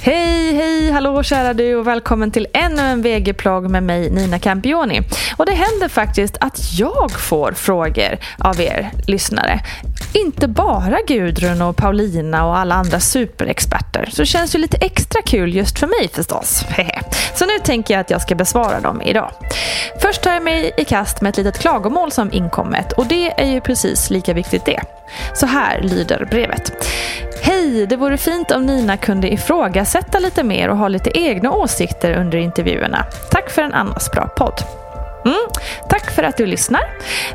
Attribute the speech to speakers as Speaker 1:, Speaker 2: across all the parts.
Speaker 1: Hej, hej, hallå kära du och välkommen till ännu en VG-plogg med mig Nina Campioni. Och det händer faktiskt att jag får frågor av er lyssnare. Inte bara Gudrun och Paulina och alla andra superexperter. Så det känns ju lite extra kul just för mig förstås. Så nu tänker jag att jag ska besvara dem idag. Först tar jag mig i kast med ett litet klagomål som inkommit. och det är ju precis lika viktigt det. Så här lyder brevet. Hej, Hej, det vore fint om Nina kunde ifrågasätta lite mer och ha lite egna åsikter under intervjuerna. Tack för en annars bra podd. Mm, tack för att du lyssnar.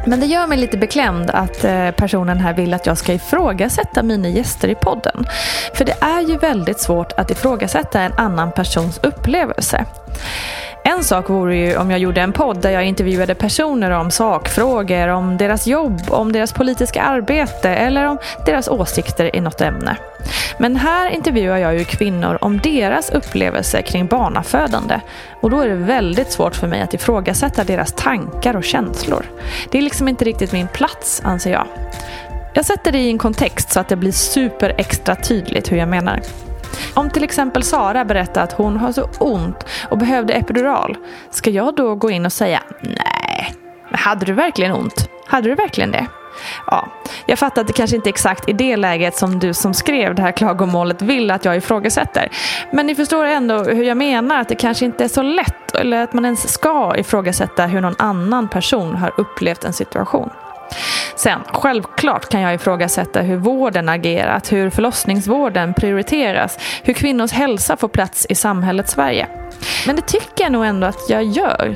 Speaker 1: Men det gör mig lite beklämd att eh, personen här vill att jag ska ifrågasätta mina gäster i podden. För det är ju väldigt svårt att ifrågasätta en annan persons upplevelse. En sak vore ju om jag gjorde en podd där jag intervjuade personer om sakfrågor, om deras jobb, om deras politiska arbete eller om deras åsikter i något ämne. Men här intervjuar jag ju kvinnor om deras upplevelser kring barnafödande och då är det väldigt svårt för mig att ifrågasätta deras tankar och känslor. Det är liksom inte riktigt min plats, anser jag. Jag sätter det i en kontext så att det blir super extra tydligt hur jag menar. Om till exempel Sara berättar att hon har så ont och behövde epidural, ska jag då gå in och säga nej, hade du verkligen ont? Hade du verkligen det? Ja, jag fattar att det kanske inte är exakt i det läget som du som skrev det här klagomålet vill att jag ifrågasätter. Men ni förstår ändå hur jag menar, att det kanske inte är så lätt eller att man ens ska ifrågasätta hur någon annan person har upplevt en situation. Sen, självklart kan jag ifrågasätta hur vården agerat, hur förlossningsvården prioriteras, hur kvinnors hälsa får plats i samhället Sverige. Men det tycker jag nog ändå att jag gör.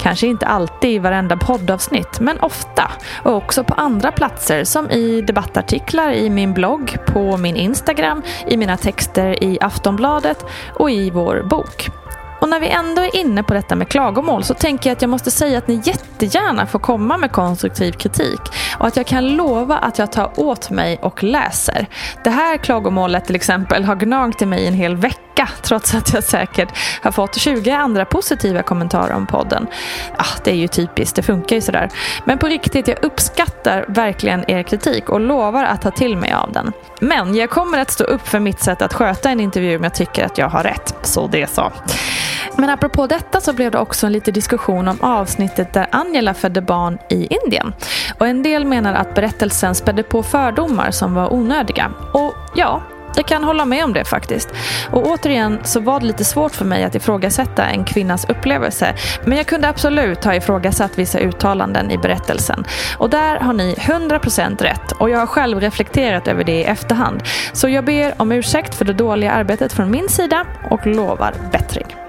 Speaker 1: Kanske inte alltid i varenda poddavsnitt, men ofta. Och också på andra platser som i debattartiklar i min blogg, på min Instagram, i mina texter i Aftonbladet och i vår bok. Och när vi ändå är inne på detta med klagomål så tänker jag att jag måste säga att ni jättegärna får komma med konstruktiv kritik och att jag kan lova att jag tar åt mig och läser. Det här klagomålet till exempel har gnagt i mig en hel vecka trots att jag säkert har fått 20 andra positiva kommentarer om podden. Ah, det är ju typiskt, det funkar ju sådär. Men på riktigt, jag uppskattar verkligen er kritik och lovar att ta till mig av den. Men jag kommer att stå upp för mitt sätt att sköta en intervju om jag tycker att jag har rätt. Så det så. Men apropå detta så blev det också en liten diskussion om avsnittet där Angela födde barn i Indien. Och en del menar att berättelsen spädde på fördomar som var onödiga. Och ja, jag kan hålla med om det faktiskt. Och återigen så var det lite svårt för mig att ifrågasätta en kvinnas upplevelse. Men jag kunde absolut ha ifrågasatt vissa uttalanden i berättelsen. Och där har ni 100% rätt. Och jag har själv reflekterat över det i efterhand. Så jag ber om ursäkt för det dåliga arbetet från min sida och lovar bättring.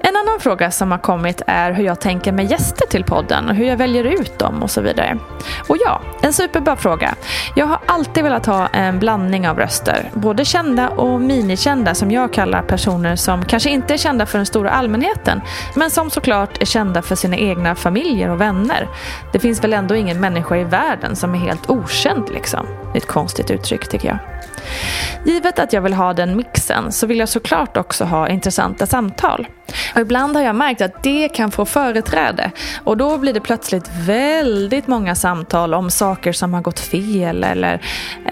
Speaker 1: En annan fråga som har kommit är hur jag tänker med gäster till podden och hur jag väljer ut dem och så vidare. Och ja, en superbra fråga. Jag har alltid velat ha en blandning av röster, både kända och minikända som jag kallar personer som kanske inte är kända för den stora allmänheten, men som såklart är kända för sina egna familjer och vänner. Det finns väl ändå ingen människa i världen som är helt okänd liksom. Det är ett konstigt uttryck tycker jag. Givet att jag vill ha den mixen så vill jag såklart också ha intressanta samtal. Och ibland har jag märkt att det kan få företräde och då blir det plötsligt väldigt många samtal om saker som har gått fel eller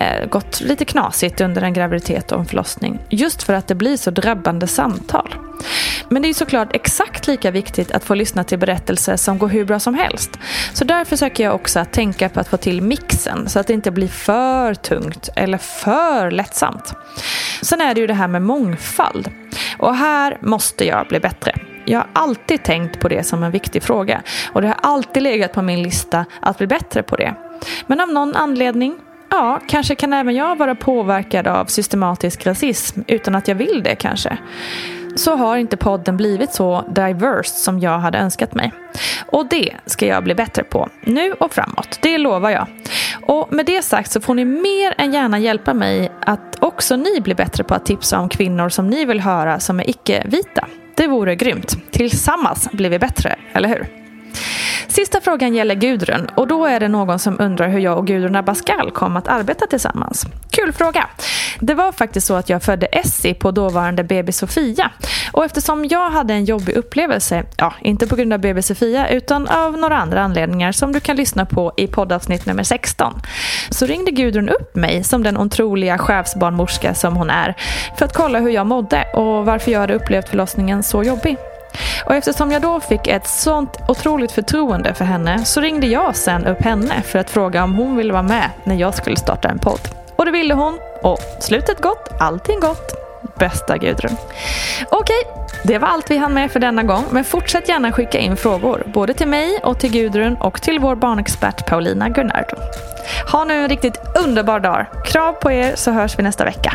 Speaker 1: eh, gått lite knasigt under en graviditet och en förlossning. Just för att det blir så drabbande samtal. Men det är såklart exakt lika viktigt att få lyssna till berättelser som går hur bra som helst. Så därför försöker jag också att tänka på att få till mixen så att det inte blir för tungt eller för lättsamt. Sen är det ju det här med mångfald. Och här måste jag bli bättre. Jag har alltid tänkt på det som en viktig fråga och det har alltid legat på min lista att bli bättre på det. Men av någon anledning Ja, kanske kan även jag vara påverkad av systematisk rasism utan att jag vill det kanske så har inte podden blivit så diverse som jag hade önskat mig. Och det ska jag bli bättre på, nu och framåt. Det lovar jag. Och med det sagt så får ni mer än gärna hjälpa mig att också ni blir bättre på att tipsa om kvinnor som ni vill höra som är icke-vita. Det vore grymt. Tillsammans blir vi bättre, eller hur? Sista frågan gäller Gudrun och då är det någon som undrar hur jag och Gudrun Abascal kom att arbeta tillsammans. Kul fråga! Det var faktiskt så att jag födde Essie på dåvarande BB Sofia och eftersom jag hade en jobbig upplevelse, ja inte på grund av BB Sofia utan av några andra anledningar som du kan lyssna på i poddavsnitt nummer 16 så ringde Gudrun upp mig som den otroliga chefsbarnmorska som hon är för att kolla hur jag mådde och varför jag hade upplevt förlossningen så jobbig. Och eftersom jag då fick ett sånt otroligt förtroende för henne så ringde jag sen upp henne för att fråga om hon ville vara med när jag skulle starta en podd. Och det ville hon. Och slutet gott, allting gott. Bästa Gudrun. Okej, det var allt vi hann med för denna gång. Men fortsätt gärna skicka in frågor. Både till mig och till Gudrun och till vår barnexpert Paulina Gunnardo. Ha nu en riktigt underbar dag. Krav på er så hörs vi nästa vecka.